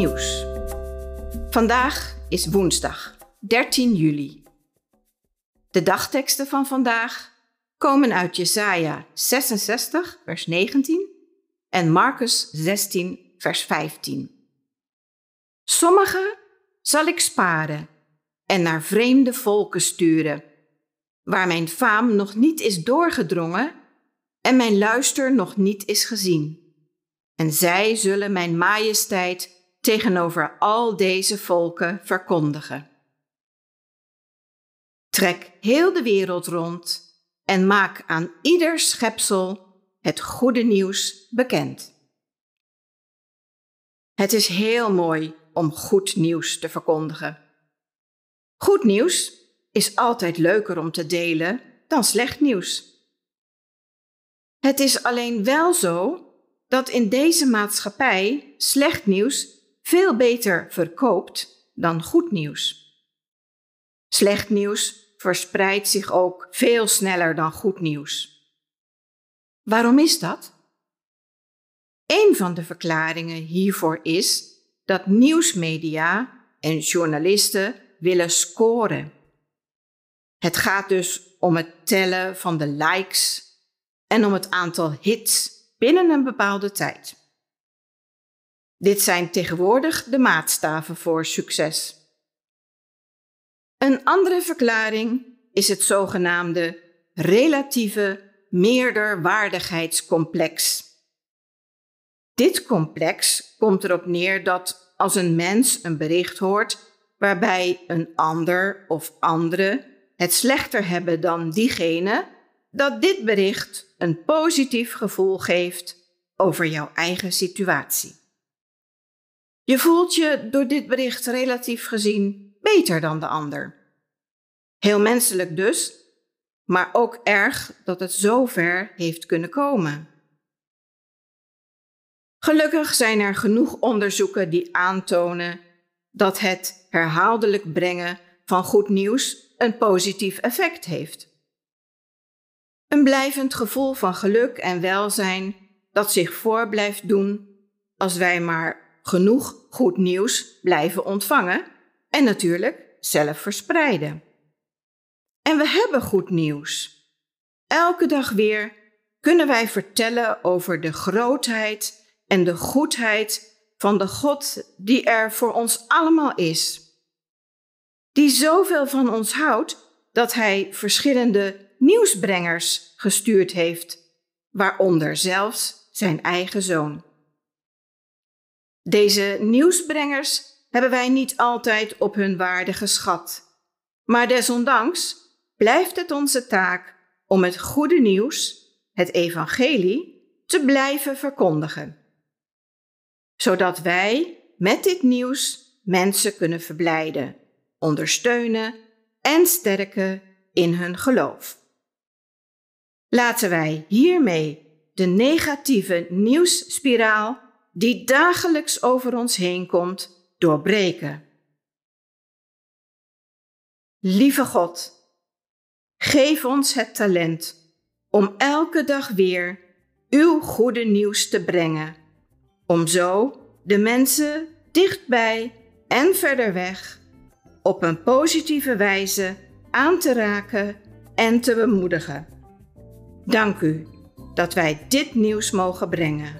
Nieuws. Vandaag is woensdag 13 juli. De dagteksten van vandaag komen uit Jesaja 66, vers 19 en Marcus 16, vers 15. Sommige zal ik sparen en naar vreemde volken sturen, waar mijn faam nog niet is doorgedrongen en mijn luister nog niet is gezien. En zij zullen mijn majesteit tegenover al deze volken verkondigen. Trek heel de wereld rond en maak aan ieder schepsel het goede nieuws bekend. Het is heel mooi om goed nieuws te verkondigen. Goed nieuws is altijd leuker om te delen dan slecht nieuws. Het is alleen wel zo dat in deze maatschappij slecht nieuws veel beter verkoopt dan goed nieuws. Slecht nieuws verspreidt zich ook veel sneller dan goed nieuws. Waarom is dat? Een van de verklaringen hiervoor is dat nieuwsmedia en journalisten willen scoren. Het gaat dus om het tellen van de likes en om het aantal hits binnen een bepaalde tijd. Dit zijn tegenwoordig de maatstaven voor succes. Een andere verklaring is het zogenaamde relatieve meerderwaardigheidscomplex. Dit complex komt erop neer dat als een mens een bericht hoort waarbij een ander of andere het slechter hebben dan diegene, dat dit bericht een positief gevoel geeft over jouw eigen situatie. Je voelt je door dit bericht relatief gezien beter dan de ander. Heel menselijk dus, maar ook erg dat het zo ver heeft kunnen komen. Gelukkig zijn er genoeg onderzoeken die aantonen dat het herhaaldelijk brengen van goed nieuws een positief effect heeft. Een blijvend gevoel van geluk en welzijn dat zich voor blijft doen als wij maar genoeg goed nieuws blijven ontvangen en natuurlijk zelf verspreiden. En we hebben goed nieuws. Elke dag weer kunnen wij vertellen over de grootheid en de goedheid van de God die er voor ons allemaal is. Die zoveel van ons houdt dat Hij verschillende nieuwsbrengers gestuurd heeft, waaronder zelfs zijn eigen zoon. Deze nieuwsbrengers hebben wij niet altijd op hun waarde geschat, maar desondanks blijft het onze taak om het goede nieuws, het evangelie, te blijven verkondigen. Zodat wij met dit nieuws mensen kunnen verblijden, ondersteunen en sterken in hun geloof. Laten wij hiermee de negatieve nieuwsspiraal die dagelijks over ons heen komt, doorbreken. Lieve God, geef ons het talent om elke dag weer uw goede nieuws te brengen, om zo de mensen dichtbij en verder weg op een positieve wijze aan te raken en te bemoedigen. Dank u dat wij dit nieuws mogen brengen.